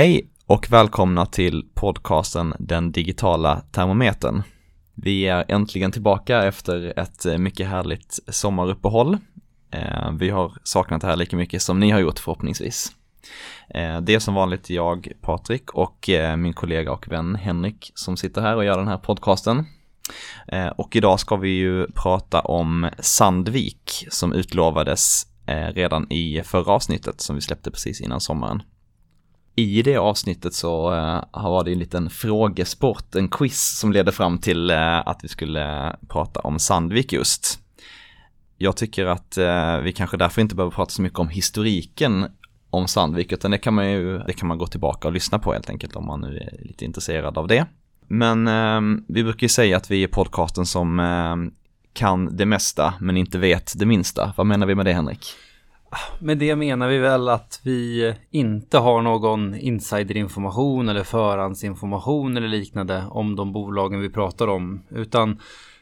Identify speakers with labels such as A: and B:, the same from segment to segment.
A: Hej och välkomna till podcasten Den digitala termometern. Vi är äntligen tillbaka efter ett mycket härligt sommaruppehåll. Eh, vi har saknat det här lika mycket som ni har gjort förhoppningsvis. Eh, det är som vanligt jag, Patrik och eh, min kollega och vän Henrik som sitter här och gör den här podcasten. Och idag ska vi ju prata om Sandvik som utlovades redan i förra avsnittet som vi släppte precis innan sommaren i det avsnittet så uh, var det en liten frågesport, en quiz som ledde fram till uh, att vi skulle eh, prata om Sandvik just. Jag tycker att uh, vi kanske därför inte behöver prata så mycket om historiken om Sandvik, utan det kan man ju, det kan man gå tillbaka och lyssna på helt enkelt om man nu är lite intresserad av det. Men ehm, vi brukar ju säga att vi är podcasten som ehm, kan det mesta men inte vet det minsta. Vad menar vi med det Henrik?
B: Med det menar vi väl att vi inte har någon insiderinformation eller förhandsinformation eller liknande om de bolagen vi pratar om. Utan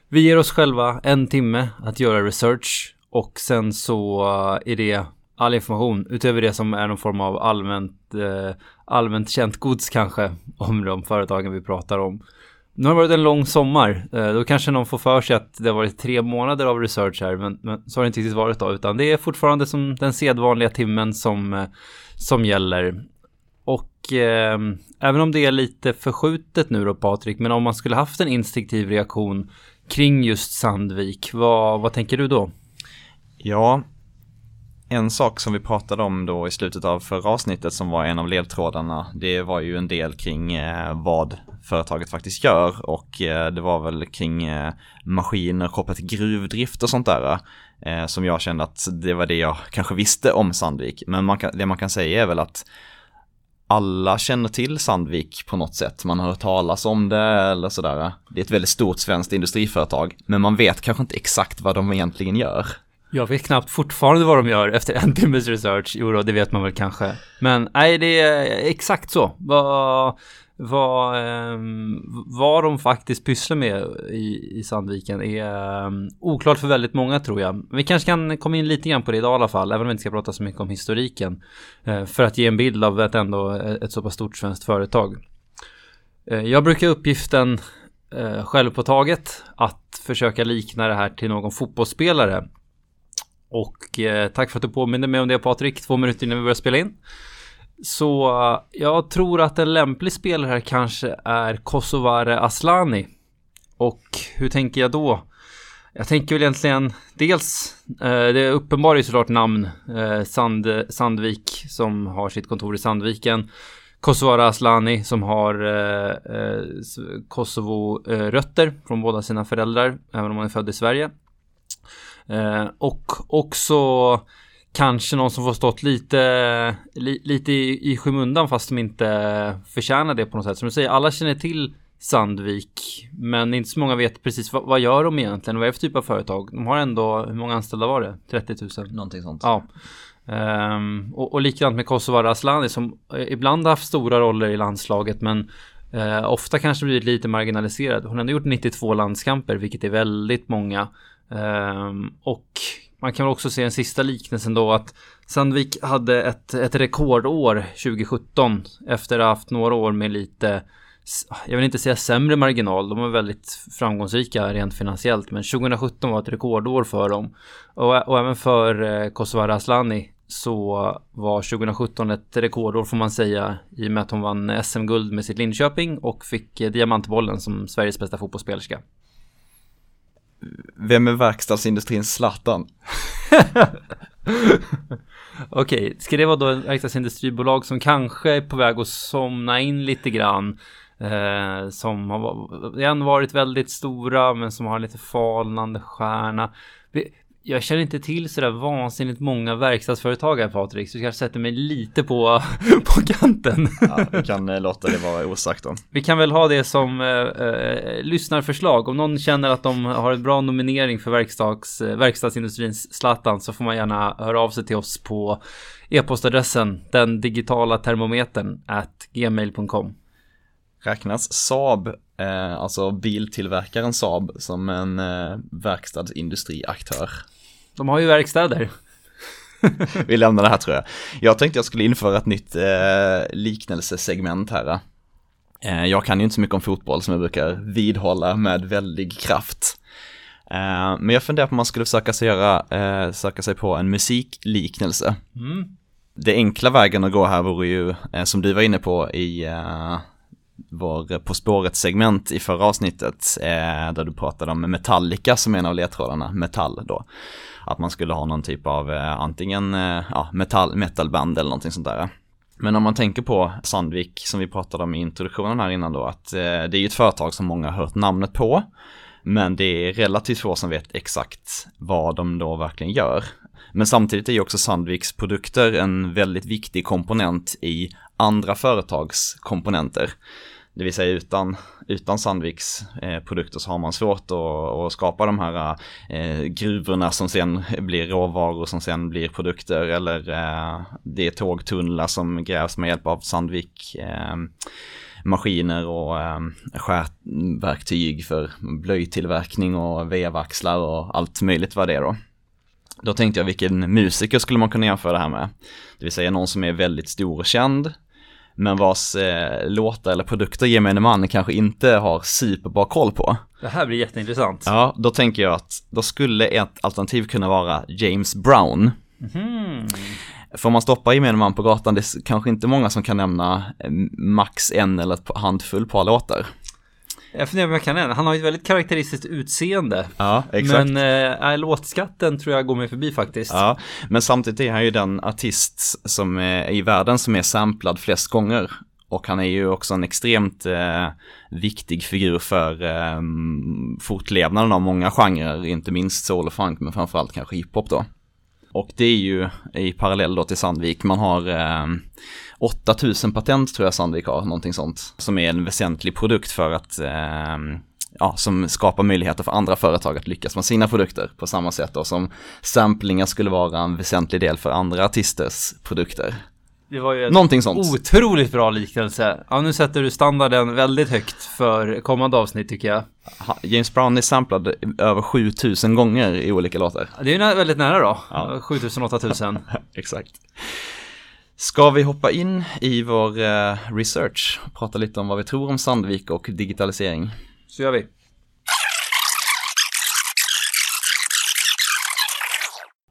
B: vi ger oss själva en timme att göra research och sen så är det all information utöver det som är någon form av allmänt, eh, allmänt känt gods kanske om de företagen vi pratar om. Nu har det varit en lång sommar. Eh, då kanske någon får för sig att det har varit tre månader av research här, men, men så har det inte riktigt varit då, utan det är fortfarande som den sedvanliga timmen som, eh, som gäller. Och eh, även om det är lite förskjutet nu då Patrik, men om man skulle haft en instinktiv reaktion kring just Sandvik, vad, vad tänker du då?
A: Ja, en sak som vi pratade om då i slutet av förra avsnittet som var en av ledtrådarna, det var ju en del kring eh, vad företaget faktiskt gör och eh, det var väl kring eh, maskiner kopplat till gruvdrift och sånt där som jag kände att det var det jag kanske visste om Sandvik. Men man kan, det man kan säga är väl att alla känner till Sandvik på något sätt. Man har hört talas om det eller sådär. Det är ett väldigt stort svenskt industriföretag, men man vet kanske inte exakt vad de egentligen gör.
B: Jag vet knappt fortfarande vad de gör efter en timmes research. Jo då, det vet man väl kanske. Men nej, det är exakt så. Vad, vad, eh, vad de faktiskt pysslar med i, i Sandviken är eh, oklart för väldigt många tror jag. Vi kanske kan komma in lite grann på det idag i alla fall, även om vi inte ska prata så mycket om historiken. Eh, för att ge en bild av ett ändå eh, ett så pass stort svenskt företag. Eh, jag brukar uppgiften eh, självpåtaget att försöka likna det här till någon fotbollsspelare. Och eh, tack för att du påminner mig om det Patrik, två minuter innan vi börjar spela in. Så eh, jag tror att en lämplig spelare här kanske är Kosovare Aslani. Och hur tänker jag då? Jag tänker väl egentligen dels, eh, det är uppenbart såklart namn, eh, Sand, Sandvik som har sitt kontor i Sandviken. Kosovare Aslani som har eh, eh Kosovo-rötter eh, från båda sina föräldrar, även om han är född i Sverige. Eh, och också kanske någon som får stått lite, li, lite i, i skymundan fast de inte förtjänar det på något sätt. Som du säger, alla känner till Sandvik, men inte så många vet precis vad, vad gör de egentligen? Vad är det för typ av företag? De har ändå, hur många anställda var det? 30 000?
A: Någonting sånt.
B: Ja. Um, och, och likadant med Kosovare Asllani som ibland har haft stora roller i landslaget men uh, ofta kanske blivit lite marginaliserad. Hon har ändå gjort 92 landskamper vilket är väldigt många. Um, och man kan väl också se en sista liknelsen då att Sandvik hade ett, ett rekordår 2017 efter att ha haft några år med lite jag vill inte säga sämre marginal, de var väldigt framgångsrika rent finansiellt, men 2017 var ett rekordår för dem. Och, och även för eh, Kosovare Asllani så var 2017 ett rekordår får man säga i och med att hon vann SM-guld med sitt Linköping och fick eh, diamantbollen som Sveriges bästa fotbollsspelerska.
A: Vem är verkstadsindustrins Zlatan?
B: Okej, okay, ska det vara då ett verkstadsindustribolag som kanske är på väg att somna in lite grann? Eh, som har igen varit väldigt stora men som har lite falnande stjärna jag känner inte till sådär vansinnigt många verkstadsföretag här Patrik, så kanske sätter mig lite på, på kanten.
A: Ja, vi kan eh, låta det vara osagt då.
B: Vi kan väl ha det som eh, eh, lyssnarförslag. Om någon känner att de har en bra nominering för verkstads, eh, verkstadsindustrins Zlatan så får man gärna höra av sig till oss på e-postadressen den digitala termometern at gmail.com.
A: Räknas Saab Eh, alltså biltillverkaren Saab som en eh, verkstadsindustriaktör.
B: De har ju verkstäder.
A: vi lämnar det här tror jag. Jag tänkte jag skulle införa ett nytt eh, liknelsesegment här. Eh, jag kan ju inte så mycket om fotboll som jag brukar vidhålla med väldig kraft. Eh, men jag funderar på om man skulle försöka sig, göra, eh, söka sig på en musikliknelse.
B: Mm.
A: Det enkla vägen att gå här vore ju, eh, som du var inne på i eh, vår eh, På spåret-segment i förra avsnittet, eh, där du pratade om Metallica som en av ledtrådarna, metall då. Att man skulle ha någon typ av eh, antingen eh, ja, metall, metalband eller någonting sånt där. Men om man tänker på Sandvik som vi pratade om i introduktionen här innan då, att eh, det är ju ett företag som många har hört namnet på. Men det är relativt få som vet exakt vad de då verkligen gör. Men samtidigt är ju också Sandviks produkter en väldigt viktig komponent i andra företags komponenter. Det vill säga utan, utan Sandviks eh, produkter så har man svårt att, att skapa de här eh, gruvorna som sen blir råvaror som sen blir produkter eller eh, det är tågtunnlar som grävs med hjälp av Sandvik eh, maskiner och eh, skärverktyg för blöjtillverkning och vevaxlar och allt möjligt vad det är då. Då tänkte jag vilken musiker skulle man kunna jämföra det här med? Det vill säga någon som är väldigt stor och känd men vars eh, låtar eller produkter gemene man kanske inte har superbra koll på.
B: Det här blir jätteintressant.
A: Ja, då tänker jag att då skulle ett alternativ kunna vara James Brown.
B: Mm.
A: Får man stoppa gemene man på gatan, det är kanske inte många som kan nämna eh, max en eller ett handfull par låtar.
B: Jag funderar om jag kan en. Han har ju ett väldigt karaktäristiskt utseende.
A: Ja, exakt.
B: Men äh, låtskatten tror jag går mig förbi faktiskt.
A: Ja, men samtidigt är han ju den artist som är i världen som är samplad flest gånger. Och han är ju också en extremt eh, viktig figur för eh, fortlevnaden av många genrer, inte minst soul och funk, men framförallt kanske hiphop då. Och det är ju i parallell då till Sandvik, man har eh, 8000 patent tror jag Sandvik har, någonting sånt, som är en väsentlig produkt för att eh, ja, som skapar möjligheter för andra företag att lyckas med sina produkter på samma sätt då som samplingar skulle vara en väsentlig del för andra artisters produkter.
B: Det var ju en
A: Någonting sånt.
B: otroligt bra liknelse. Ja, nu sätter du standarden väldigt högt för kommande avsnitt tycker jag.
A: James Brown är samplad över 7000 gånger i olika låtar.
B: Det är ju väldigt nära då.
A: Ja.
B: 7000-8000.
A: Exakt. Ska vi hoppa in i vår eh, research och prata lite om vad vi tror om Sandvik och digitalisering?
B: Så gör vi.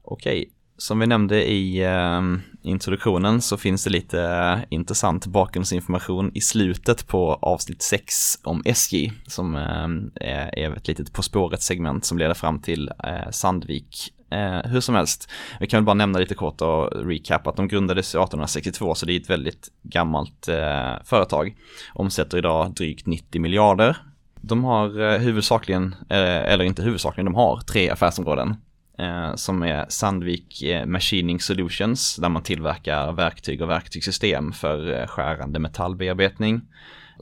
A: Okej, som vi nämnde i eh, introduktionen så finns det lite eh, intressant bakgrundsinformation i slutet på avsnitt 6 om SJ som eh, är ett litet På spåret-segment som leder fram till eh, Sandvik. Eh, hur som helst, vi kan väl bara nämna lite kort och recap att de grundades 1862 så det är ett väldigt gammalt eh, företag. Omsätter idag drygt 90 miljarder. De har eh, huvudsakligen, eh, eller inte huvudsakligen, de har tre affärsområden eh, som är Sandvik eh, Machining Solutions där man tillverkar verktyg och verktygssystem för eh, skärande metallbearbetning.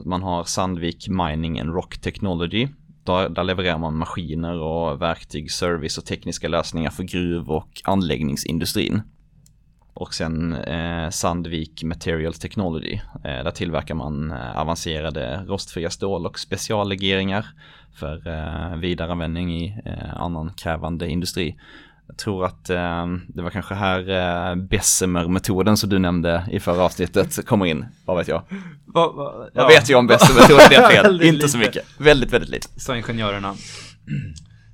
A: Man har Sandvik Mining and Rock Technology. Där, där levererar man maskiner och verktyg, service och tekniska lösningar för gruv och anläggningsindustrin. Och sen eh, Sandvik Materials Technology. Eh, där tillverkar man eh, avancerade rostfria stål och speciallegeringar för eh, vidareanvändning i eh, annan krävande industri. Jag tror att eh, det var kanske här eh, Bessemer-metoden som du nämnde i förra avsnittet kommer in. Vad vet jag?
B: Va, va,
A: Vad vet jag om Bessemer-metoden? Det fel. Inte så
B: lite.
A: mycket. Väldigt, väldigt lite.
B: Sa ingenjörerna.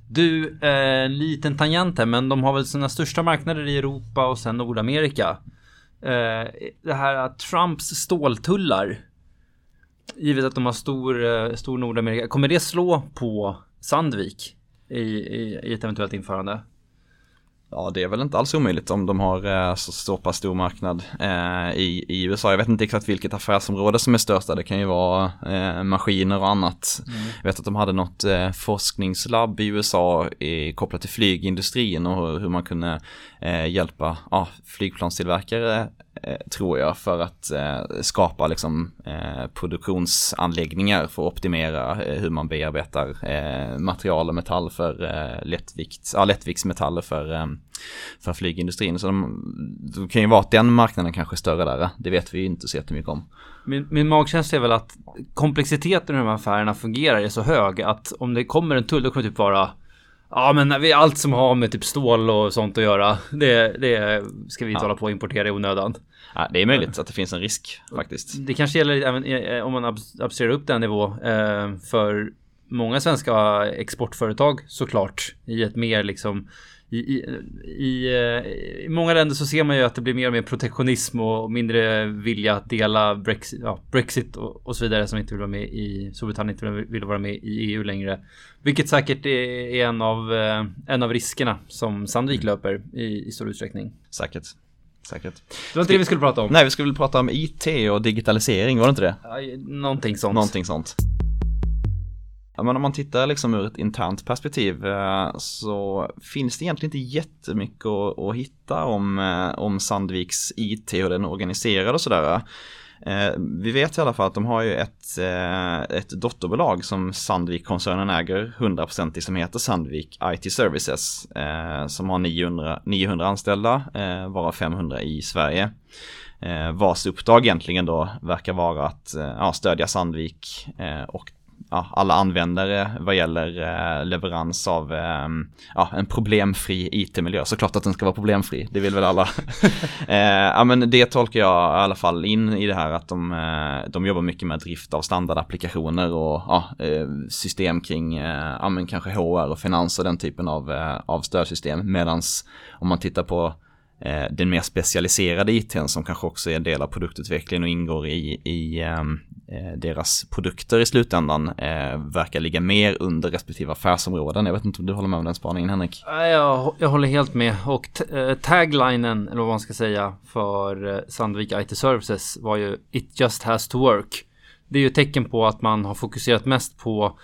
B: Du, eh, liten tangent här, men de har väl sina största marknader i Europa och sen Nordamerika. Eh, det här att Trumps ståltullar. Givet att de har stor, eh, stor Nordamerika. Kommer det slå på Sandvik i, i, i ett eventuellt införande?
A: Ja, det är väl inte alls omöjligt om de har eh, så, så pass stor marknad eh, i, i USA. Jag vet inte exakt vilket affärsområde som är störst. Det kan ju vara eh, maskiner och annat. Jag vet att de hade något eh, forskningslabb i USA i, kopplat till flygindustrin och hur, man kunde eh, hjälpa ja, flygplanstillverkare eh, tror jag för att skapa liksom produktionsanläggningar för att optimera hur man bearbetar material och metall för lättvikt, ja, lättviktsmetaller för, för flygindustrin. Så de, det kan ju vara att den marknaden kanske är större där. Det vet vi ju inte så jättemycket om.
B: Min, min magkänsla är väl att komplexiteten i de här affärerna fungerar är så hög att om det kommer en tull då kommer det typ vara Ja men vi, allt som har med typ stål och sånt att göra. Det, det ska vi inte
A: Ja.
B: hålla på och importera i onödan.
A: Ja, det är möjligt att det finns en risk faktiskt.
B: Det kanske gäller även eh, om man abs- abstraherar upp den nivå eh, för många svenska exportföretag såklart i ett mer liksom i, i, i, eh, I många länder så ser man ju att det blir mer och mer protektionism och mindre vilja att dela Brexit, ja, Brexit och, och så vidare som inte vill vara med i Storbritannien inte vill- vill vara med i EU längre. Vilket säkert är, en, av, eh, en av riskerna som Sandvik löper i, i stor utsträckning.
A: Säkert. Säkert.
B: Det var inte det vi skulle prata om.
A: Nej, vi skulle prata om IT och digitalisering, var det inte det?
B: Någonting sånt.
A: Någonting sånt. Ja, men om man tittar liksom ur ett internt perspektiv eh, så finns det egentligen inte jättemycket att, att hitta om, eh, om Sandviks IT och den organiserade. och sådär. Eh, vi vet i alla fall att de har ju ett, ett dotterbolag som Sandvik-koncernen äger 100% i som heter Sandvik IT Services som har 900, 900 anställda, varav 500 i Sverige. Vars uppdrag egentligen då verkar vara att ja, stödja Sandvik och ja, alla användare vad gäller eh, leverans av eh, ja, en problemfri IT-miljö. Såklart att den ska vara problemfri, det vill väl alla. eh, ja, men det tolkar jag i alla fall in i det här att de, eh, de jobbar mycket med drift av standardapplikationer och ja, system kring ja, men kanske HR och finans och den typen av, av stödsystem. Medans om man tittar på den mer specialiserade ITn som kanske också är en del av produktutvecklingen och ingår i, i ehm, eh, Eh, deras produkter i slutändan eh, verkar ligga mer under respektive affärsområden. Jag vet inte om du håller med om den spaningen Henrik?
B: Jag, jag håller helt med. Och eh, taglinen, eller vad man ska säga, för eh, Sandvik IT Services var ju It just has to work. Det är ju ett tecken på att man har fokuserat mest på,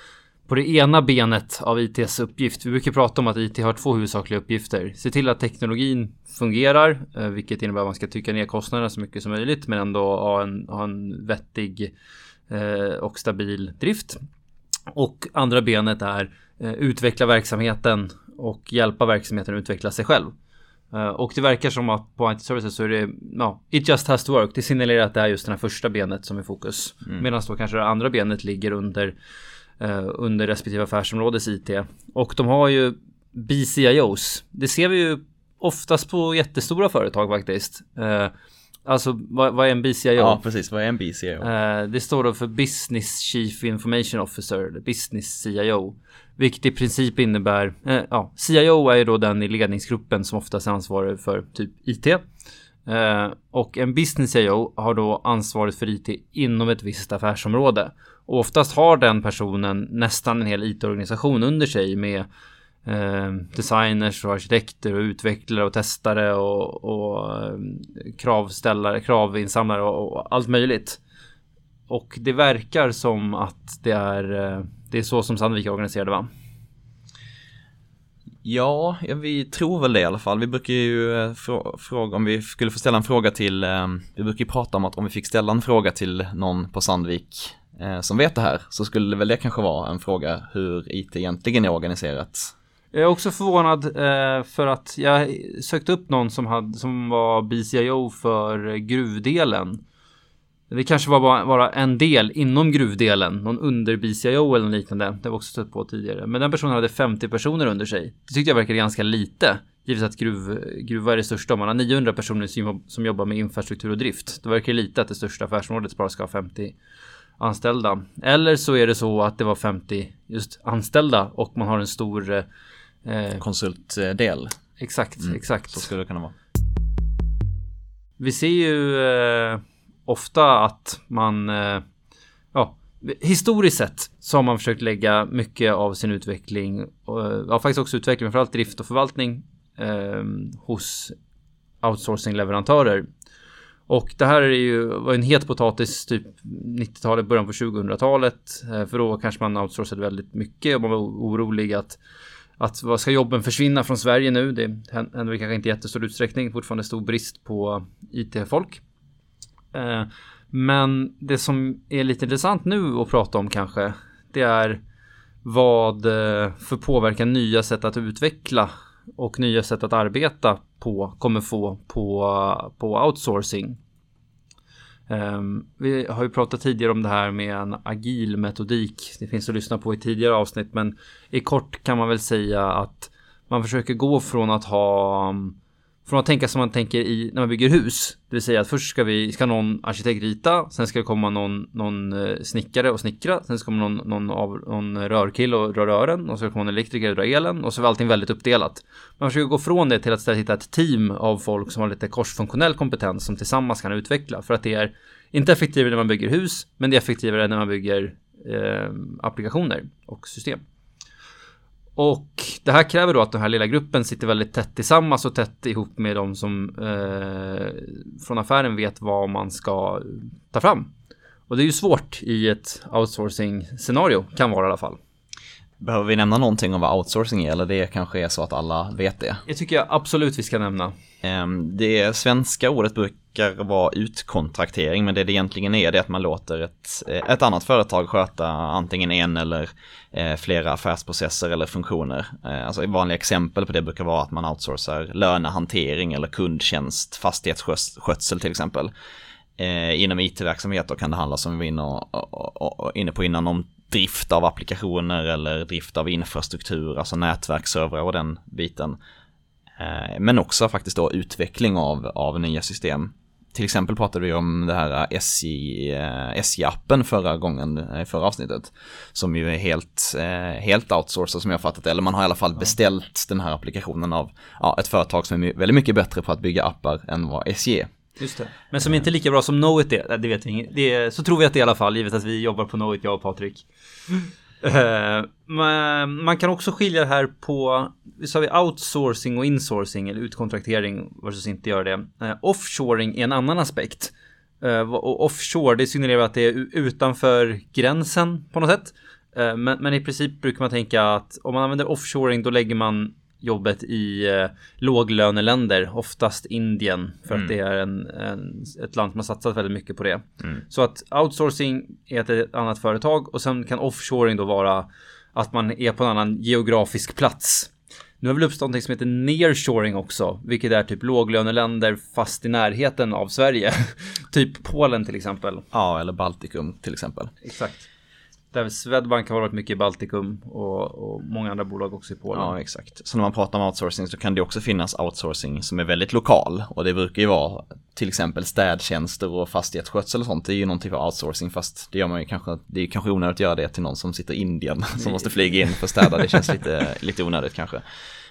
B: på det ena benet av ITs uppgift. Vi brukar prata om att IT har två huvudsakliga uppgifter. Se till att teknologin fungerar, eh, vilket innebär att man ska trycka ner kostnaderna så mycket som möjligt, men ändå ha en, ha en vettig eh, och stabil drift. Och andra benet är eh, utveckla verksamheten och hjälpa verksamheten att utveckla sig själv. Och det verkar som att på IT Services så är det, ja, it just has to work. Det signalerar att det är just det här första benet som är fokus. Medan då kanske det andra benet ligger under, under respektive affärsområdes IT. Och de har ju BCIOs. Det ser vi ju oftast på jättestora företag faktiskt. Eh, alltså vad, vad är en BCIO?
A: Ja, precis. Vad är en BCO?
B: Eh, det står då för Business Chief Information Officer, Business CIO. Vilket i princip innebär, eh, ja, CIO är ju då den i ledningsgruppen som oftast är ansvarig för typ IT. Eh, och en Business CIO har då ansvaret för IT inom ett visst affärsområde. Och oftast har den personen nästan en hel IT-organisation under sig med eh, designers och arkitekter och utvecklare och testare och, och eh, kravställare, kravinsamlare och, och allt möjligt. Och det verkar som att det är, eh, det är så som Sandvik är organiserade va?
A: Ja, vi tror väl det i alla fall. Vi brukar ju eh, fråga om vi skulle få ställa en fråga till, vi brukar ju prata om att om vi fick ställa en fråga till någon på Sandvik Eh, som vet det här så skulle väl det kanske vara en fråga hur IT egentligen är organiserat.
B: Jag är också förvånad eh, för att jag sökte upp någon som, hade, som var BCIO för gruvdelen. Det kanske var bara, bara en del inom gruvdelen, någon under BCIO eller något liknande. Det har vi också stött på tidigare. Men den personen hade 50 personer under sig. Det tyckte jag verkade ganska lite. Givet att gruv, gruva är det största. Om man har 900 personer som, som jobbar med infrastruktur och drift. Det verkar lite att det största affärsområdet bara ska ha 50 anställda. Eller så är det så att det var 50 just anställda och man har en stor eh, eh,
A: Konsultdel,
B: Exakt, exakt.
A: så skulle det kunna vara.
B: Vi ser ju eh, ofta att man, eh, ja, historiskt sett så har man försökt lägga mycket av sin utveckling, och, eh, ja faktiskt också utveckling, framförallt drift och förvaltning eh, hos outsourcing-leverantörer. Och det här är ju, var en het potatis typ 90-talet, början på 2000-talet. Eh, för då kanske man outsourcade väldigt mycket och man var orolig att att vad ska jobben försvinna från Sverige nu? Det händer kanske inte i jättestor utsträckning. Fortfarande stor brist på IT-folk. Eh, men det som är lite intressant nu att prata om kanske. Det är vad eh, för påverkan nya sätt att utveckla och nya sätt att arbeta på kommer få på, på outsourcing. Ehm, vi har ju pratat tidigare om det här med en agil metodik. Det finns att lyssna på i tidigare avsnitt, men i kort kan man väl säga att man försöker gå från att ha från att tänka som man tänker i när man bygger hus. Det vill säga att först ska vi, ska någon arkitekt rita, sen ska det komma någon, någon eh, snickare och snickra, sen ska någon, någon, av, någon rörkille och dra rören och så kommer någon elektriker och dra elen och så är allting väldigt uppdelat. Man försöker gå från det till att istället hitta ett team av folk som har lite korsfunktionell kompetens som tillsammans kan utveckla för att det är inte effektivare när man bygger hus, men det är effektivare när man bygger eh, applikationer och system. Och det här kräver då att den här lilla gruppen sitter väldigt tätt tillsammans och tätt ihop med de som eh, från affären vet vad man ska ta fram. Och det är ju svårt i ett outsourcing scenario, kan vara i alla fall.
A: Behöver vi nämna någonting om vad outsourcing är eller det kanske är så att alla vet det?
B: Jag tycker jag absolut vi ska nämna.
A: Ehm, det svenska ordet brukar vara utkontraktering men det det egentligen är det är att man låter ett, eh, ett annat företag sköta antingen en eller eh, flera affärsprocesser eller funktioner. Eh, alltså vanliga exempel på det brukar vara att man outsourcar lönehantering eller kundtjänst, fastighetsskötsel till exempel. Inom it-verksamheter kan det handla som vi var inne på innan om drift av applikationer eller drift av infrastruktur, alltså nätverksservrar och den biten. Eh, men också faktiskt då utveckling av, av nya system. Till exempel pratade vi om det här SJ, SJ-appen förra gången, i förra avsnittet. Som ju är helt, eh, helt outsourcad som jag fattat eller man har i alla fall beställt den här applikationen av ja, ett företag som är väldigt mycket bättre på att bygga appar än vad SJ är.
B: Just det. Men som inte är lika bra som Knowit är, det vet vi inget. Det är, så tror vi att det är i alla fall, givet att vi jobbar på Knowit, jag och Patrik. Uh, man, kan också skilja det här på, vi sa vi outsourcing och insourcing eller utkontraktering versus inte göra det. Uh, offshoring är en annan aspekt. Uh, och offshore, det signalerar att det är utanför gränsen på något sätt. Men, men, i princip brukar man tänka att om man använder offshoring då lägger man jobbet i eh, låglöneländer, oftast Indien, för mm. att det är en, en, ett land som har satsat väldigt mycket på det. Mm. Så att outsourcing är ett, ett annat företag och sen kan offshoring då vara att man är på en annan geografisk plats. Nu har väl uppstått något som heter nearshoring också, vilket är typ låglöneländer fast i närheten av Sverige. typ Polen till exempel.
A: Ja, eller Baltikum till exempel.
B: Exakt. Där Swedbank har varit mycket i Baltikum och, och, många andra bolag också i Polen.
A: Ja, exakt. Så när man pratar om outsourcing så kan det också finnas outsourcing som är väldigt lokal. Och det brukar ju vara till exempel städtjänster och fastighetsskötsel och sånt. Det är ju någon typ av outsourcing fast det gör man ju kanske, det är kanske onödigt att göra det till någon som sitter i Indien som måste flyga in för att städa. Det känns lite, lite onödigt kanske.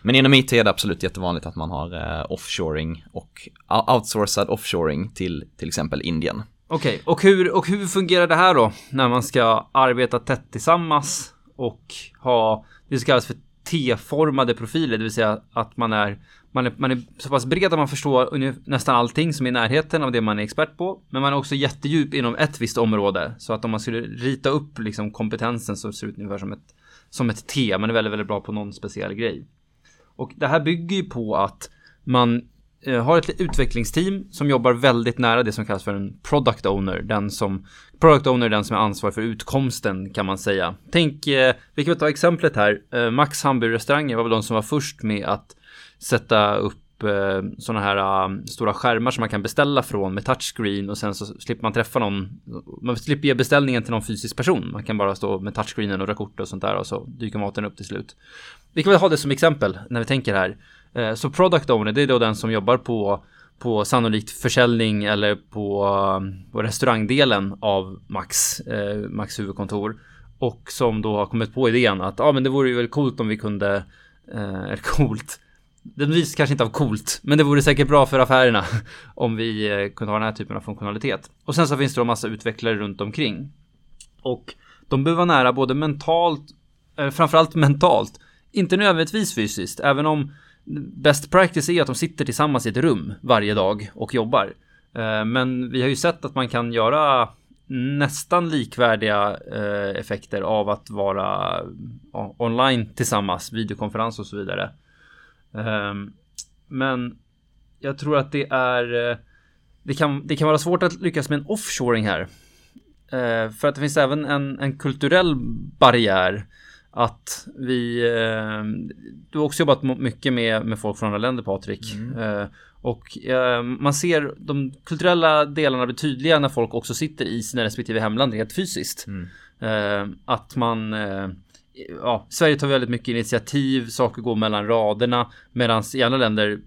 A: Men inom IT är det absolut jättevanligt att man har eh, offshoring och outsourcad offshoring till till exempel Indien.
B: Okej, okay. och, hur, och hur fungerar det här då? När man ska arbeta tätt tillsammans och ha det som kallas för T-formade profiler, det vill säga att man är, man är, man är så pass bred att man förstår nästan allting som är i närheten av det man är expert på. Men man är också jättedjup inom ett visst område. Så att om man skulle rita upp liksom kompetensen så ser det ut ungefär som ett, som ett T. Man är väldigt, väldigt bra på någon speciell grej. Och det här bygger ju på att man Eh, har ett utvecklingsteam som jobbar väldigt nära det som kallas för en product owner. Den som, product owner är den som är ansvarig för utkomsten kan man säga. Tänk, eh, vi kan ta exemplet här. Eh, Max hamburgerrestauranger var väl de som var först med att sätta upp eh, sådana här eh, stora skärmar som man kan beställa från med touchscreen och sen så slipper man träffa någon. Man slipper ge beställningen till någon fysisk person. Man kan bara stå med touchscreenen och dra kort och sånt där och så dyker maten upp till slut. Vi kan väl ha det som exempel när vi tänker här. Eh, så product owner, det är då den som jobbar på, på sannolikt försäljning eller på, på restaurangdelen av Max, eh, Max huvudkontor. Och som då har kommit på idén att ah, men det vore ju väl coolt om vi kunde, eh, coolt, det visar kanske inte av coolt, men det vore säkert bra för affärerna om vi eh, kunde ha den här typen av funktionalitet. Och sen så finns det då massa utvecklare runt omkring. Och de behöver vara nära både mentalt, eh, framförallt mentalt, inte nödvändigtvis fysiskt, även om best practice är att de sitter tillsammans i ett rum varje dag och jobbar. Eh, men vi har ju sett att man kan göra nästan likvärdiga eh, effekter av att vara online tillsammans, videokonferens och så vidare. Ehm, men jag tror att det är eh, det kan, det kan vara svårt att lyckas med en offshoring här. För att det finns även en, en kulturell barriär att vi, eh, du har också jobbat mycket med, med folk från andra länder Patrik. Mm. Eh, och eh, man ser de kulturella delarna blir tydliga när folk också sitter i sina respektive hemland rent fysiskt. Mm. Att man ja, Sverige tar väldigt mycket initiativ, saker går mellan raderna. Medan i andra länder,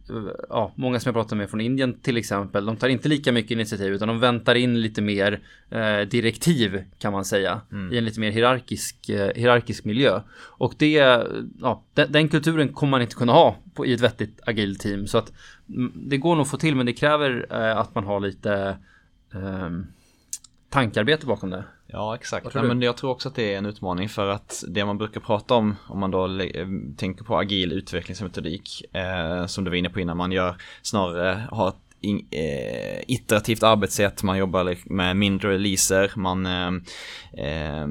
B: ja, många som jag pratar med från Indien till exempel, de tar inte lika mycket initiativ utan de väntar in lite mer eh, direktiv kan man säga. Mm. I en lite mer hierarkisk, eh, hierarkisk miljö. Och det, ja, den, den, kulturen kommer man inte kunna ha på, i ett vettigt agilt team. Så att mm, det går nog att få till men det kräver eh, att man har lite ehm, tankarbete bakom det.
A: Ja, exakt. Ja, men jag tror också att det är en utmaning för att det man brukar prata om, om man då tänker på agil utvecklingsmetodik, eh, som du var inne på innan, man gör snarare, har ett in, eh, iterativt arbetssätt, man jobbar med mindre releaser, man eh, eh,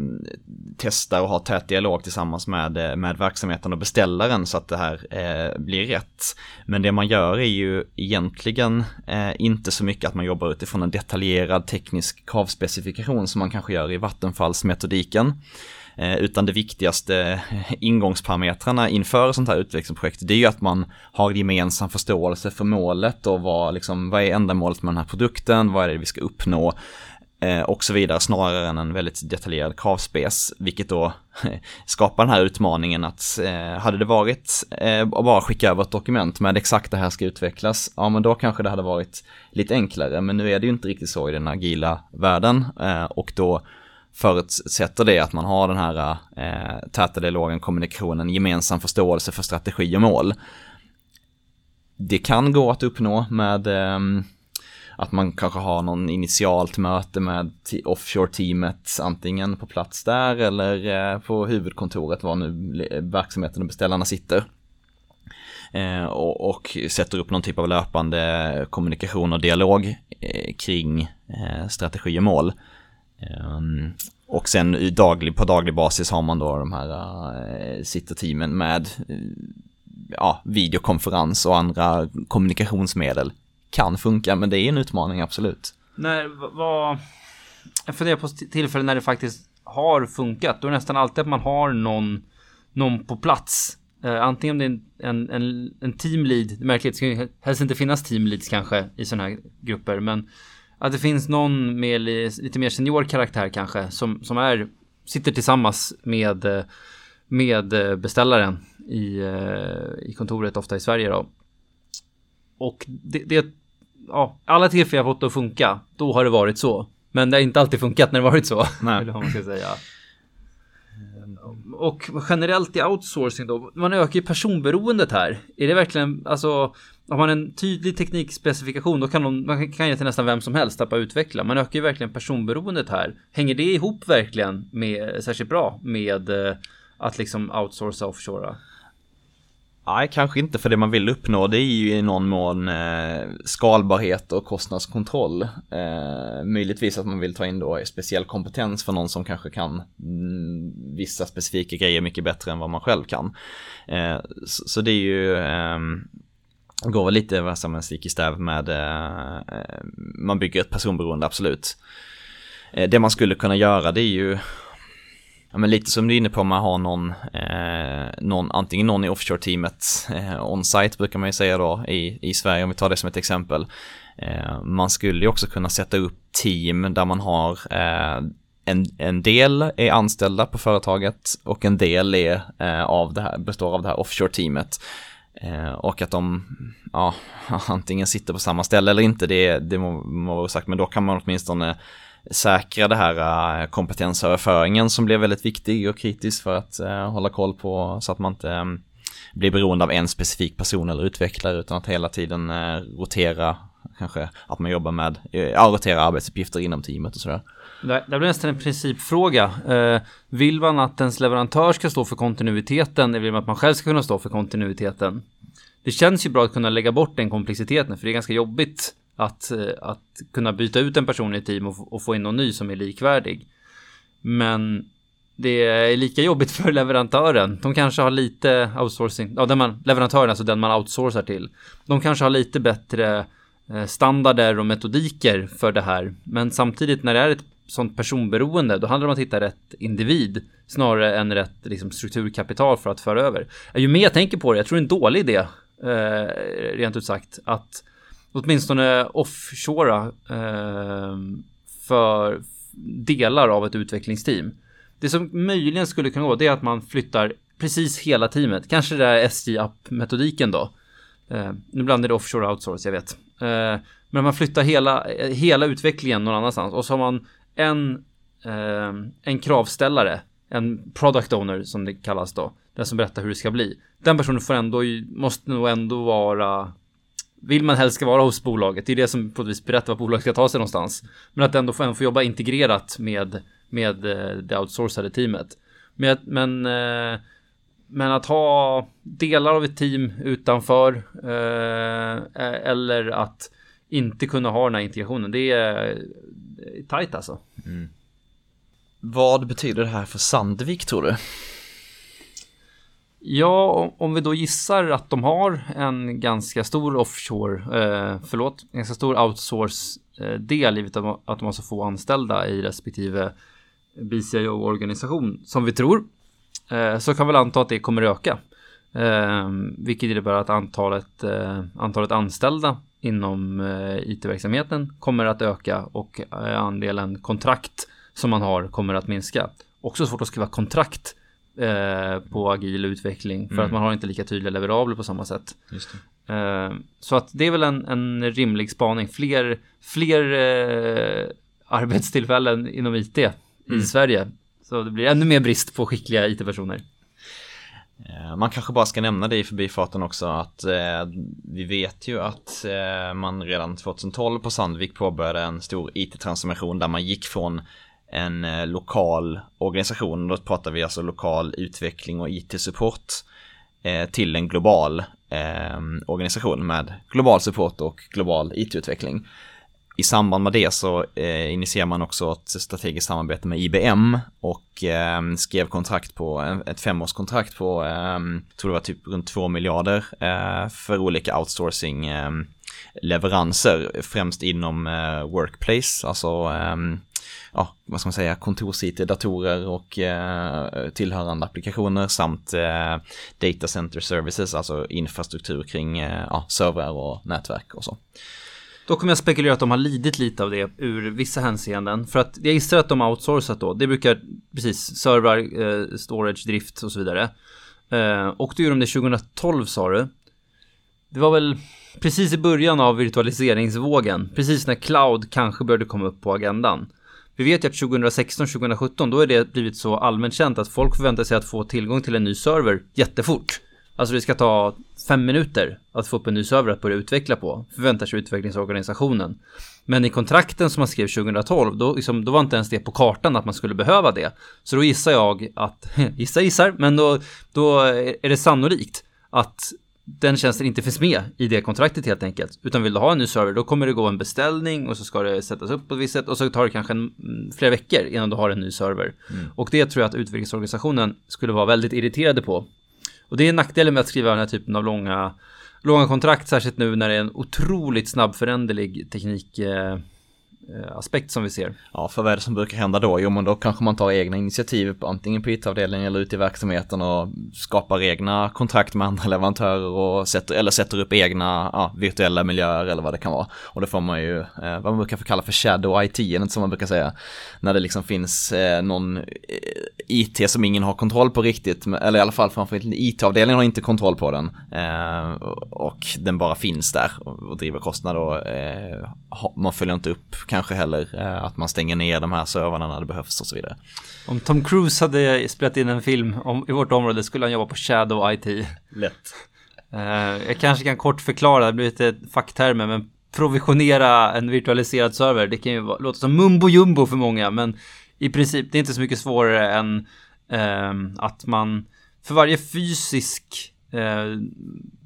A: testar och har tät dialog tillsammans med, eh, med verksamheten och beställaren så att det här eh, blir rätt. Men det man gör är ju egentligen eh, inte så mycket att man jobbar utifrån en detaljerad teknisk kravspecifikation som man kanske gör i vattenfallsmetodiken. Eh, utan det viktigaste eh, ingångsparametrarna inför sånt här utvecklingsprojekt det är ju att man har gemensam förståelse för målet och vad, liksom, vad är ändamålet med den här produkten, vad är det vi ska uppnå eh, och så vidare snarare än en väldigt detaljerad kravspec, vilket då skapar den här utmaningen att hade det varit att bara skicka över ett dokument med exakt det här ska utvecklas, ja men då kanske det hade varit lite enklare, men nu är det ju inte riktigt så i den agila världen och då förutsätter det att man har den här eh, täta dialogen, kommunikationen, gemensam förståelse för strategi och mål. Det kan gå att uppnå med eh, att man kanske har någon initialt möte med offshore-teamet, antingen på plats där eller eh, på huvudkontoret, var nu verksamheten och beställarna sitter. Eh, och, och, sätter upp någon typ av löpande kommunikation och dialog eh, kring eh, strategi och mål. Um, och sen daglig, på daglig basis har man då de här uh, sitter-teamen med uh, ja, videokonferens och andra kommunikationsmedel. Kan funka, men det är en utmaning absolut.
B: När, vad, jag funderar på tillfällen när det faktiskt har funkat. Då är det nästan alltid att man har någon, någon på plats. Uh, antingen om det är en, en, en teamlead, märkligt, det ska ju helst inte finnas teamleads kanske i sådana här grupper, men att det finns någon med lite mer senior karaktär kanske som, som är, sitter tillsammans med, med beställaren i, i kontoret, ofta i Sverige då. Och det, det ja, alla tillfällen jag fått att funka, då har det varit så. Men det har inte alltid funkat när det varit så. Nej. Eller vad man ska säga. Eh, och generellt i outsourcing då, man ökar ju personberoendet här. Är det verkligen, alltså har man en tydlig teknikspecifikation då kan man, man kan ge till nästan vem som helst att utveckla. Man ökar ju verkligen personberoendet här. Hänger det ihop verkligen med, särskilt bra med eh, att liksom outsourca offshora?
A: Nej, kanske inte för det man vill uppnå det är ju i någon mån eh, skalbarhet och kostnadskontroll. Eh, möjligtvis att man vill ta in då speciell kompetens för någon som kanske kan mm, vissa specifika grejer mycket bättre än vad man själv kan. Eh, så, så, det är ju eh, går väl lite vad som en stick i stäv med eh, eh, man bygger ett personberoende absolut. Eh, det man skulle kunna göra det är ju Ja men lite som du är inne på, man har någon, eh, någon antingen någon i offshore-teamet, eh, on-site brukar man ju säga då i, i Sverige om vi tar det som ett exempel. Eh, man skulle ju också kunna sätta upp team där man har eh, en, en del är anställda på företaget och en del är, eh, av det här, består av det här offshore-teamet. Eh, och att de ja, antingen sitter på samma ställe eller inte, det, det må, må vara sagt, men då kan man åtminstone säkra det här eh, kompetensöverföringen som blir väldigt viktig och kritisk för att eh, hålla koll på så att man inte mm, blir beroende av en specifik person eller utvecklare utan att hela tiden eh, rotera kanske att man jobbar med, ja, rotera arbetsuppgifter inom teamet och sådär.
B: Det blir nästan en principfråga. vill man att ens leverantör ska stå för kontinuiteten eller vill man att man själv ska kunna stå för kontinuiteten? Det känns ju bra att kunna lägga bort den komplexiteten för det är ganska jobbigt att, eh, att kunna byta ut en person i ett team och, och få in någon ny som är likvärdig. Men det är lika jobbigt för leverantören. De kanske har lite outsourcing, ja, den man, leverantören, alltså den man outsourcar till. De kanske har lite bättre eh, standarder och metodiker för det här. Men samtidigt när det är ett sånt personberoende. Då handlar det om att hitta rätt individ snarare än rätt liksom, strukturkapital för att föra över. Ju mer jag tänker på det, jag tror det är en dålig idé, eh, rent ut sagt, att åtminstone offshora eh, för delar av ett utvecklingsteam. Det som möjligen skulle kunna gå, det är att man flyttar precis hela teamet. Kanske det är SJ-app-metodiken då. Eh, nu blandar det offshore outsource, jag vet. Eh, men man flyttar hela, eh, hela utvecklingen någon annanstans och så har man en, eh, en kravställare, en product owner som det kallas då, den som berättar hur det ska bli. Den personen får ändå, måste nog ändå vara vill man helst ska vara hos bolaget. Det är det som på ett vis berättar vad bolaget ska ta sig någonstans. Men att ändå få, få jobba integrerat med, med eh, det outsourcade teamet. Men, men, eh, men att ha delar av ett team utanför eh, eller att inte kunna ha den här integrationen. Det är tajt alltså. Mm.
A: Vad betyder det här för Sandvik tror du?
B: Ja, om vi då gissar att de har en ganska stor offshore, eh, förlåt, ganska stor outsource-del eh, givet att de har så få anställda i respektive BCIO-organisation som vi tror, eh, så kan vi väl anta att det kommer öka. Eh, vilket innebär att antalet, eh, antalet anställda inom eh, IT-verksamheten kommer att öka och eh, andelen kontrakt som man har kommer att minska. Också svårt att skriva kontrakt på agil utveckling för mm. att man har inte lika tydliga leverabler på samma sätt. Eh, så att det är väl en, en rimlig spaning. Fler, fler eh, arbetstillfällen inom IT mm. i Sverige. Så det blir ännu mer brist på skickliga IT-personer.
A: Eh, man kanske bara ska nämna det i förbifarten också att eh, vi vet ju att eh, man redan 2012 på Sandvik påbörjade en stor IT-transformation där man gick från en eh, lokal organisation, då pratar vi alltså lokal utveckling och IT-support eh, till en global eh, organisation med global support och global IT-utveckling. I samband med det så eh, initierar man också ett strategiskt samarbete med IBM och eh, skrev kontrakt på, ett femårskontrakt på, eh, tror det var typ runt 2 miljarder eh, för olika outsourcing eh, leveranser, främst inom eh, workplace, alltså eh, ja, vad ska man säga, kontors datorer och eh, tillhörande applikationer samt eh, data center services, alltså infrastruktur kring eh, ja, servrar och nätverk och så.
B: Då kommer jag spekulera att de har lidit lite av det ur vissa hänseenden. För att jag gissar att de har outsourcat då. Det brukar, precis, servrar, eh, storage, drift och så vidare. Eh, och då gjorde de det 2012 sa du. Det var väl precis i början av virtualiseringsvågen. Precis när cloud kanske började komma upp på agendan. Vi vet ju att 2016-2017 då är det blivit så allmänt känt att folk förväntar sig att få tillgång till en ny server jättefort. Alltså det ska ta fem minuter att få upp en ny server att börja utveckla på, förväntar sig utvecklingsorganisationen. Men i kontrakten som man skrev 2012, då, liksom, då var inte ens det på kartan att man skulle behöva det. Så då gissar jag att, gissar gissar, men då, då är det sannolikt att den tjänsten inte finns med i det kontraktet helt enkelt. Utan vill du ha en ny server då kommer det gå en beställning och så ska det sättas upp på ett visst sätt och så tar det kanske en, mm, flera veckor innan du har en ny server. Mm. Och det tror jag att utvecklingsorganisationen skulle vara väldigt irriterade på. Och det är nackdelen med att skriva den här typen av långa, långa kontrakt, särskilt nu när det är en otroligt snabbföränderlig teknik eh, Eh, Eh, aspekt som vi ser.
A: Ja, för vad är det som brukar hända då? Jo, men då kanske man tar egna initiativ, antingen på IT-avdelningen eller ute i verksamheten och skapar egna kontrakt med andra leverantörer och sätter, eller sätter upp egna ja, virtuella miljöer eller vad det kan vara. Och det får man ju, eh, vad man brukar kalla för shadow IT, inte som man brukar säga. När det liksom finns eh, någon eh, IT som ingen har kontroll på riktigt, eller i alla fall framförallt IT-avdelningen har inte kontroll på den. Eh, och den bara finns där och, och driver kostnader och eh, man följer inte upp kanske heller. Eh, att man stänger ner de här servrarna när det behövs och så vidare.
B: Om Tom Cruise hade spelat in en film om, i vårt område skulle han jobba på Shadow IT.
A: Lätt.
B: Uh, jag kanske kan kort förklara, det blir lite facktermer, men provisionera en virtualiserad server, det kan ju låta som mumbo jumbo för många, men i princip, det är inte så mycket svårare än uh, att man för varje fysisk uh,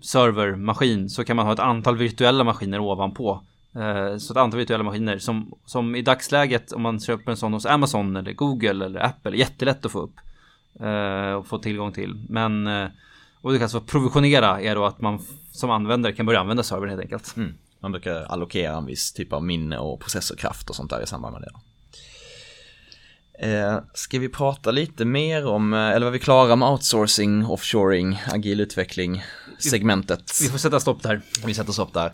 B: servermaskin så kan man ha ett antal virtuella maskiner ovanpå. Eh, så ett antal virtuella maskiner som, som i dagsläget om man köper en sån hos Amazon eller Google eller Apple jättelätt att få upp. Eh, och få tillgång till. Men eh, och det kallas för provisionera är då att man som användare kan börja använda servern helt enkelt. Mm.
A: Man brukar allokera en viss typ av minne och processorkraft och sånt där i samband med det. Eh, ska vi prata lite mer om, eller var vi klara med outsourcing, offshoring, agil utveckling, segmentet?
B: Vi får sätta stopp där.
A: Vi sätter stopp där.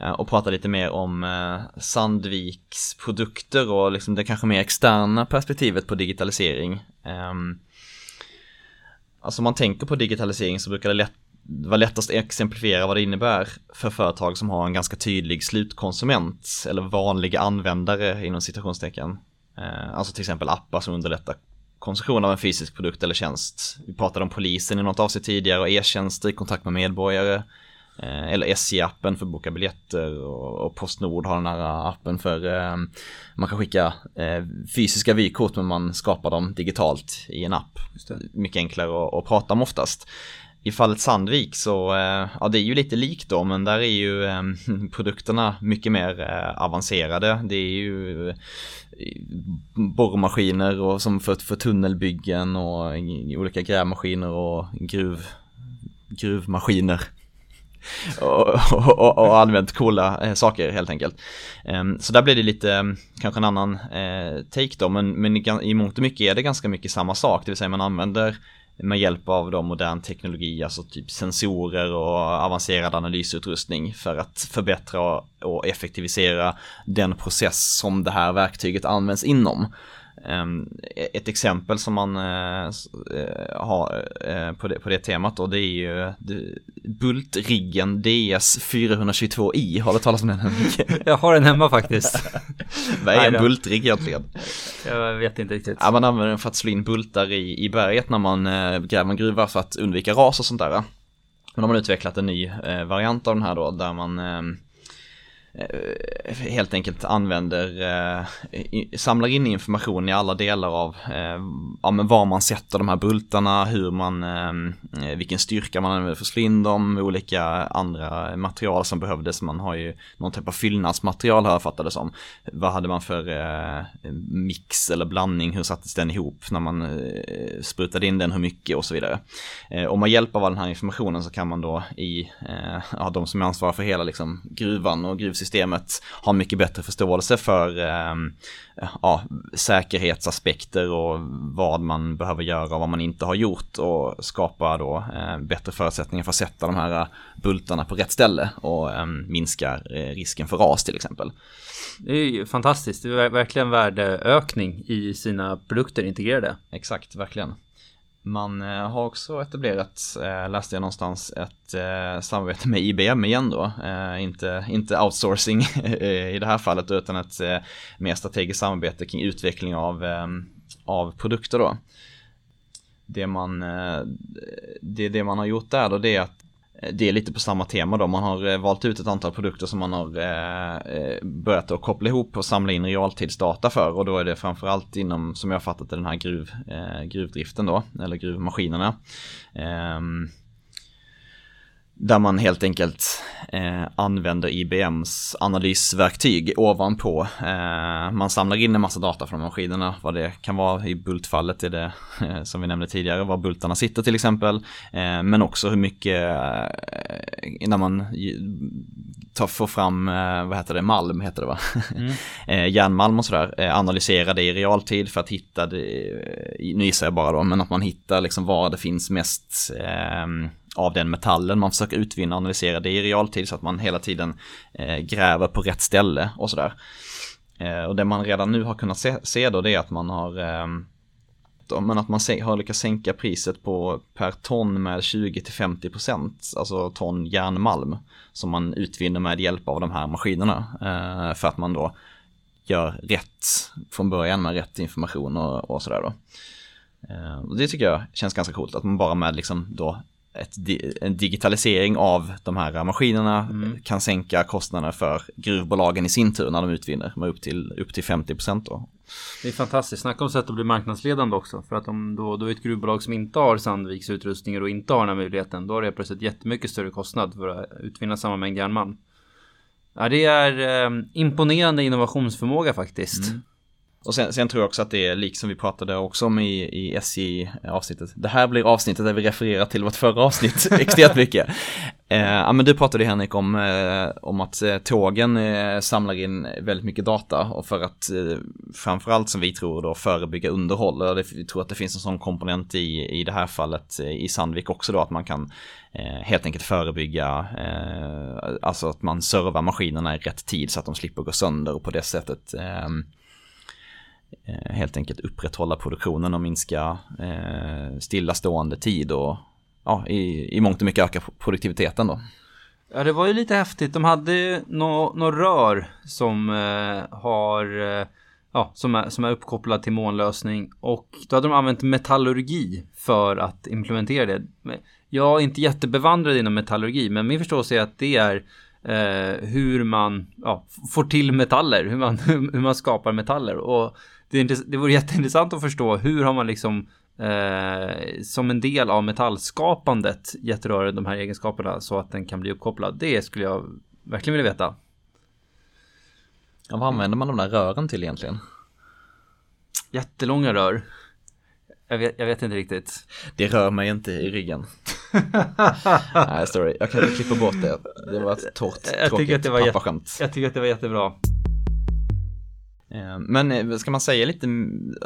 A: Eh, och prata lite mer om eh, Sandviks produkter och liksom det kanske mer externa perspektivet på digitalisering. Ehm, alltså om man tänker på digitalisering så brukar det lätt, vara lättast att exemplifiera vad det innebär för företag som har en ganska tydlig slutkonsument eller vanliga användare inom citationstecken. Eh, alltså till exempel appar som underlättar konsumtion av en fysisk produkt eller tjänst. Vi pratade om polisen i något avsnitt tidigare och e-tjänster i kontakt med medborgare. Eh, eller SJ-appen för att boka biljetter och Postnord har den här appen för eh, man kan skicka fysiska vykort men man skapar dem digitalt i en app. Mycket enklare att prata om oftast i fallet Sandvik så, eh, ja det är ju lite likt då, men där är ju eh, produkterna mycket mer eh, avancerade. Det är ju borrmaskiner och som för, för tunnelbyggen och olika grävmaskiner och gruv, gruvmaskiner. och, och, och, använt coola eh, saker helt enkelt. Ehm, så där blir det lite, ehm, kanske en annan eh, take då, men, men i mångt och mycket är det ganska mycket samma sak, det vill säga man använder med hjälp av då modern teknologi, alltså typ sensorer och avancerad analysutrustning för att förbättra och effektivisera den process som det här verktyget används inom. Ehm, ett exempel som man eh, eh, har eh, på det, på det temat då, det är ju Bultriggen DS 422i. Har du talat om den?
B: Jag har den hemma faktiskt.
A: Vad är en bultrigg egentligen?
B: Jag vet inte riktigt.
A: Ja, man använder den för att slå in bultar i, i berget när man gräver en gruva för att undvika ras och sånt där. Men de har utvecklat en ny variant av den här då, där man Eh, Eh, helt enkelt använder, eh, samlar in information i alla delar av eh, ja, men var man sätter de här bultarna, hur man, eh, eh, vilken styrka man använder för att slå in dem, olika andra material som behövdes. Man har ju någon typ av fyllnadsmaterial här fattar det som. Vad hade man för mix eller blandning, hur sattes den ihop när man sprutade in den, hur mycket och så vidare. Om man hjälper av all den här informationen så kan man då i, ja, de som är ansvariga för hela liksom, gruvan och gruvs systemet har mycket bättre förståelse för eh, ja, säkerhetsaspekter och vad man behöver göra och vad man inte har gjort och skapa då eh, bättre förutsättningar för att sätta de här bultarna på rätt ställe och eh, minska eh, risken för ras till exempel.
B: Det är ju fantastiskt, det är verkligen värdeökning i sina produkter integrerade.
A: Exakt, verkligen. Man eh, har också etablerat, eh, läste jag någonstans, ett eh, samarbete med IBM igen då. Inte, inte outsourcing i det här fallet utan ett mer strategiskt samarbete kring utveckling av, av produkter då. Det man, det, det man har gjort där då det är att Eh, det är lite på samma tema då. Man har eh, valt ut ett antal produkter som man har eh, börjat att koppla ihop och samla in realtidsdata för. Och då är det framförallt inom, som jag har fattat det, den här gruv, gruvdriften då, eller gruvmaskinerna. Ehm, Ehm, där man helt enkelt eh, använder IBMs analysverktyg ovanpå. Eh, man samlar in en massa data från maskinerna, vad det kan vara i bultfallet är det eh, som vi nämnde tidigare, var bultarna sitter till exempel. Eh, men också hur mycket, eh, när man tar, får fram, eh, vad heter det, malm heter det va? Mm. järnmalm och sådär, analysera det i realtid för att hitta det, nu gissar jag bara då, men att man hittar liksom var det finns mest av den metallen man försöker utvinna och analysera det i realtid så att man hela tiden eh, gräver på rätt ställe och sådär. Eh, och det man redan nu har kunnat se, se då det är att man har eh, men att man har lyckats sänka priset på per ton med 20-50% alltså ton järnmalm som man utvinner med hjälp av de här maskinerna eh, för att man då gör rätt från början med rätt information och, och sådär då. Eh, och det tycker jag känns ganska coolt att man bara med liksom då ett, en digitalisering av de här maskinerna mm. kan sänka kostnaderna för gruvbolagen i sin tur när de utvinner med upp till, upp till 50% då.
B: Det är fantastiskt, snacka om sätt att bli marknadsledande också. För att om då, då är ett gruvbolag som inte har Sandviks utrustningar och inte har den här möjligheten, då har det plötsligt jättemycket större kostnad för att utvinna samma mängd järnmalm. Ja, det är eh, imponerande innovationsförmåga faktiskt. Mm.
A: Och sen, sen, tror jag också att det är liksom vi pratade också om i, i SJ-avsnittet. Det här blir avsnittet där vi refererar till vårt förra avsnitt extremt mycket. Eh, ja men du pratade Henrik om, eh, om att eh, tågen eh, samlar in väldigt mycket data och för att eh, framförallt som vi tror då förebygga underhåll. Och det, vi tror att det finns en sån komponent i, i det här fallet eh, i Sandvik också då att man kan eh, helt enkelt förebygga, alltså att man servar maskinerna i rätt tid så att de slipper gå sönder och på det sättet Eh, Eh, helt enkelt upprätthålla produktionen och minska eh, stillastående tid och ja, i, i mångt och mycket öka produktiviteten då.
B: Ja, det var ju lite häftigt. De hade något no rör som eh, har eh, ja, som är, som är uppkopplad till månlösning och då hade de använt metallurgi för att implementera det. Jag är inte jättebevandrad inom metallurgi, men min förståelse är att det är eh, hur man ja, får till metaller, hur man, hur man skapar metaller. Och det, det vore jätteintressant att förstå hur har man liksom eh, som en del av metallskapandet gett rören de här egenskaperna så att den kan bli uppkopplad. Det skulle jag verkligen vilja veta.
A: Ja, vad använder man de där rören till egentligen?
B: Jättelånga rör. Jag vet, jag vet inte riktigt.
A: Det rör mig inte i ryggen. Nej, sorry. Jag kan inte klippa bort det. Det var ett torrt, jag tråkigt pappaskämt.
B: Jag tycker att det var jättebra.
A: Eh, men eh, ska man säga lite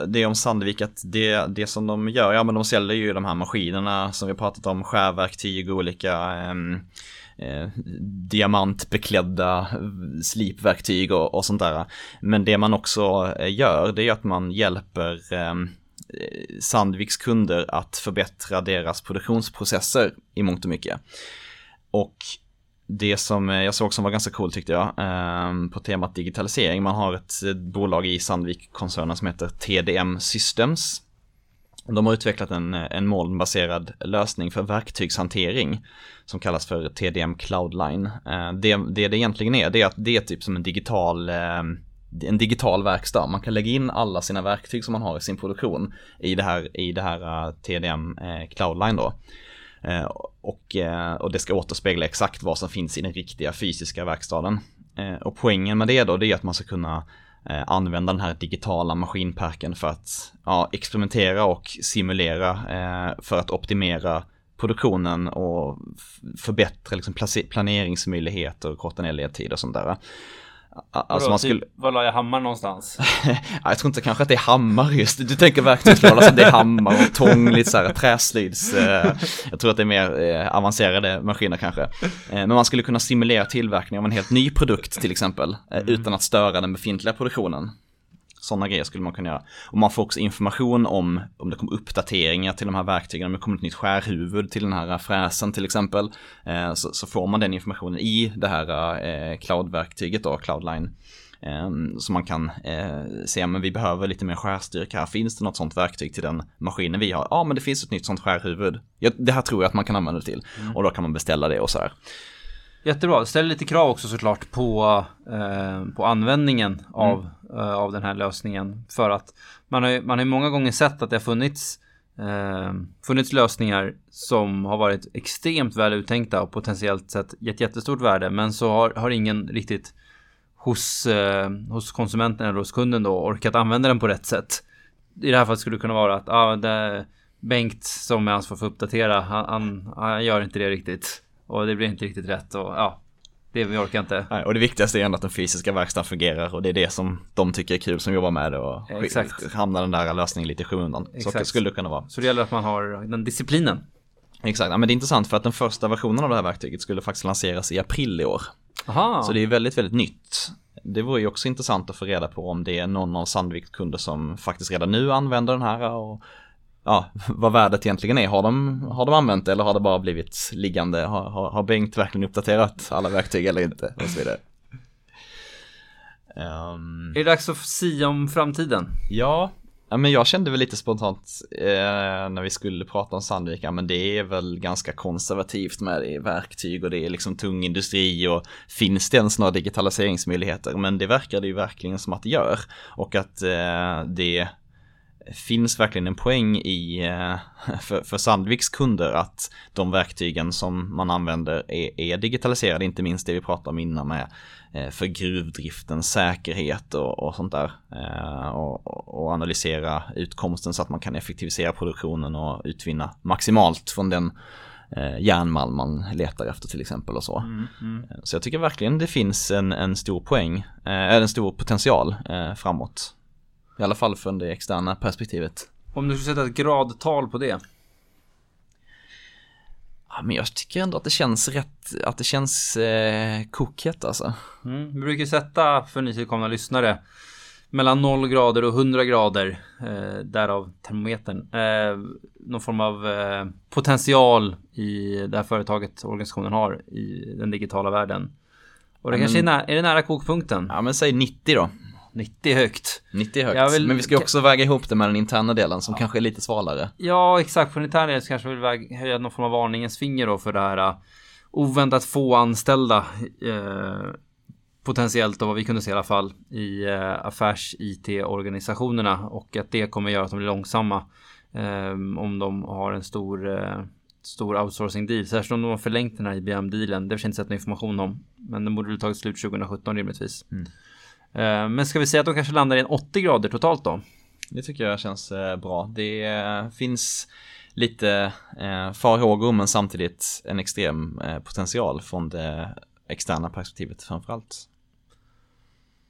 A: det om Sandvik att det, det som de gör, ja men de säljer ju de här maskinerna som vi pratat om, skärverktyg, olika ehm, eh, diamantbeklädda eh, slipverktyg och, och sånt där. Men det man också gör det är att man hjälper ehm, eh, Sandviks kunder att förbättra deras produktionsprocesser i mångt och mycket. Och det som eh, jag såg som var ganska cool tyckte jag ehm, på temat digitalisering. Man har ett eh, bolag i Sandvik-koncernen som heter TDM Systems. De har utvecklat en, eh, en molnbaserad lösning för verktygshantering som kallas för TDM Cloudline. Det, det det egentligen är, det är att det är typ som en digital en digital verkstad. Man kan lägga in alla sina verktyg som man har i sin produktion i det här, i det här TDM Cloudline då. Och, eh, och det ska återspegla exakt vad som finns i den riktiga fysiska verkstaden. Eh, och poängen med det då, det är att man ska kunna eh, använda den här digitala maskinparken för att ja, experimentera och simulera för att optimera produktionen och förbättra liksom planeringsmöjligheter och korta ner ledtider och sånt där.
B: Alltså man typ, skulle... Var la jag hammar någonstans?
A: jag tror inte kanske att det är hammar just. Du tänker verktygslåda som det är hammar och tång, lite så här träslids. Eh, jag tror att det är mer eh, avancerade maskiner kanske. Eh, men man skulle kunna simulera tillverkning av en helt ny produkt till exempel. Mm. Utan att störa den befintliga produktionen. Sådana grejer skulle man kunna göra. Och man får också information om om det kommer uppdateringar till de här verktygen, om det kommer ett nytt skärhuvud till den här fräsen till exempel. Eh, så, så, får man den informationen i det här eh, cloud-verktyget då, Cloudline. Eh, så man kan eh, se, men vi behöver lite mer skärstyrka här. Finns det något sånt verktyg till den maskinen vi har? Ja, men det finns ett nytt sånt skärhuvud. Det här tror jag att man kan använda det till. Mm. Och då kan man beställa det och så här.
B: Jättebra. Ställ lite krav också såklart på, eh, på användningen av, mm. eh, av den här lösningen. För att man har ju man har många gånger sett att det har funnits, eh, funnits lösningar som har varit extremt väl uttänkta och potentiellt sett gett jättestort värde. Men så har, har ingen riktigt hos, eh, hos konsumenten eller hos kunden då orkat använda den på rätt sätt. I det här fallet skulle det kunna vara att ah, det, Bengt som är ansvarig för att uppdatera, han, han, han gör inte det riktigt. Och det blir inte riktigt rätt och ja, det vi orkar inte.
A: Nej, och det viktigaste är ändå att den fysiska verkstaden fungerar och det är det som de tycker är kul som jobbar med det och Exakt. hamnar den där lösningen lite i skymundan. Så skulle det kunna vara.
B: Så det gäller att man har den disciplinen.
A: Exakt, ja, men det är intressant för att den första versionen av det här verktyget skulle faktiskt lanseras i april i år. Aha. Så det är väldigt, väldigt nytt. Det vore ju också intressant att få reda på om det är någon av Sandviks kunder som faktiskt redan nu använder den här och ja, vad värdet egentligen är. Har de, har de använt det eller har det bara blivit liggande? Har, har, har Bengt verkligen uppdaterat alla verktyg eller inte? Och så vidare.
B: Um, är det dags att sia om framtiden?
A: Ja, ja men jag kände väl lite spontant eh, när vi skulle prata om Sandvika, men det är väl ganska konservativt med det verktyg och det är liksom tung industri och finns det ens några digitaliseringsmöjligheter? Men det verkar det ju verkligen som att det gör och att eh, det finns verkligen en poäng i eh, för, för Sandviks kunder att de verktygen som man använder är, är digitaliserade, inte minst det vi pratade om innan med eh, för gruvdriftens säkerhet och, och sånt där. Eh, och, och, analysera utkomsten så att man kan effektivisera produktionen och utvinna maximalt från den järnmalm man letar efter till exempel och så. Mm, mm. Så jag tycker verkligen det finns en, en stor poäng, en stor potential framåt. I alla fall från det externa perspektivet.
B: Om du skulle sätta ett gradtal på det?
A: Ja, men jag tycker ändå att det känns rätt, att det känns eh, kokhett alltså.
B: Mm, vi brukar sätta för nytillkomna lyssnare mellan 0 grader och 100 grader, eh, därav termometern, eh, någon form av eh, potential i det här företaget, organisationen har i den digitala världen. Och det ja, kanske är, nä är det nära kokpunkten?
A: Ja men säg 90 då.
B: 90 är högt.
A: 90 är högt, vill, men vi ska också väga ihop det med den interna delen som ja. kanske är lite svalare.
B: Ja, exakt. På den interna delen så kanske vi vill höja någon form av varningens finger då för det här uh, oväntat få anställda. Uh, potentiellt och vad vi kunde se i alla fall i uh, affärs-IT-organisationerna och att det kommer göra att de blir långsamma um, om de har en stor uh, stor outsourcing deal. Särskilt om de har förlängt den här IBM-dealen. Det har vi inte sett någon information om. Men den borde väl tagit slut 2017 rimligtvis. Mm. Eh, men ska vi säga att de kanske landar i en 80 grader totalt då?
A: Det tycker jag känns eh, bra. Det eh, finns lite farhågor men samtidigt en extrem potential från det externa perspektivet framförallt.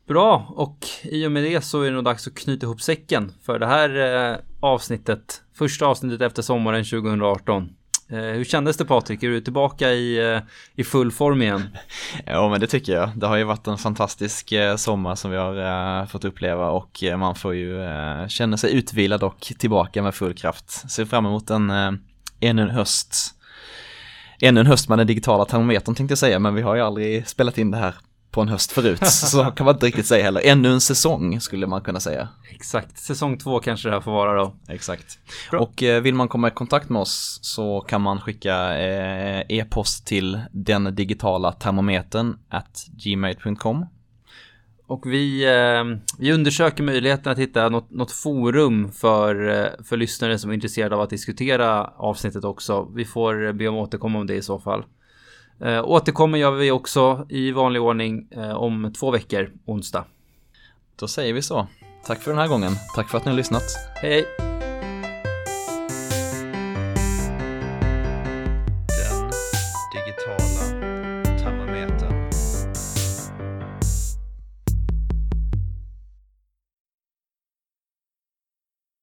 B: Bra, och i och med det så är det nog dags att knyta ihop säcken för det här avsnittet. Första avsnittet efter sommaren 2018. Eh, hur kändes det Patrik? Är du tillbaka i, eh, i full form igen?
A: ja men det tycker jag. Det har ju varit en fantastisk eh, sommar som vi har fått uppleva och man får ju känna sig utvilad och tillbaka med full kraft. Ser fram emot en, ännu en höst. Ännu en höst med den digitala termometern tänkte jag säga men vi har ju aldrig spelat in det här på en höst förut. Så kan man inte riktigt säga heller. Ännu en säsong skulle man kunna säga.
B: Exakt, säsong två kanske det här får vara då.
A: Exakt. Bra. Och eh, vill man komma i kontakt med oss så kan man skicka eh, e-post till den digitala termometern at gmail.com.
B: Och vi, eh, vi undersöker möjligheten att hitta något, något forum för, för lyssnare som är intresserade av att diskutera avsnittet också. Vi får be om återkomma om det i så fall. Eh, återkommer gör vi också i vanlig ordning eh, om två veckor, onsdag.
A: Då säger vi så. Tack för den här gången. Tack för att ni har lyssnat.
B: Hej!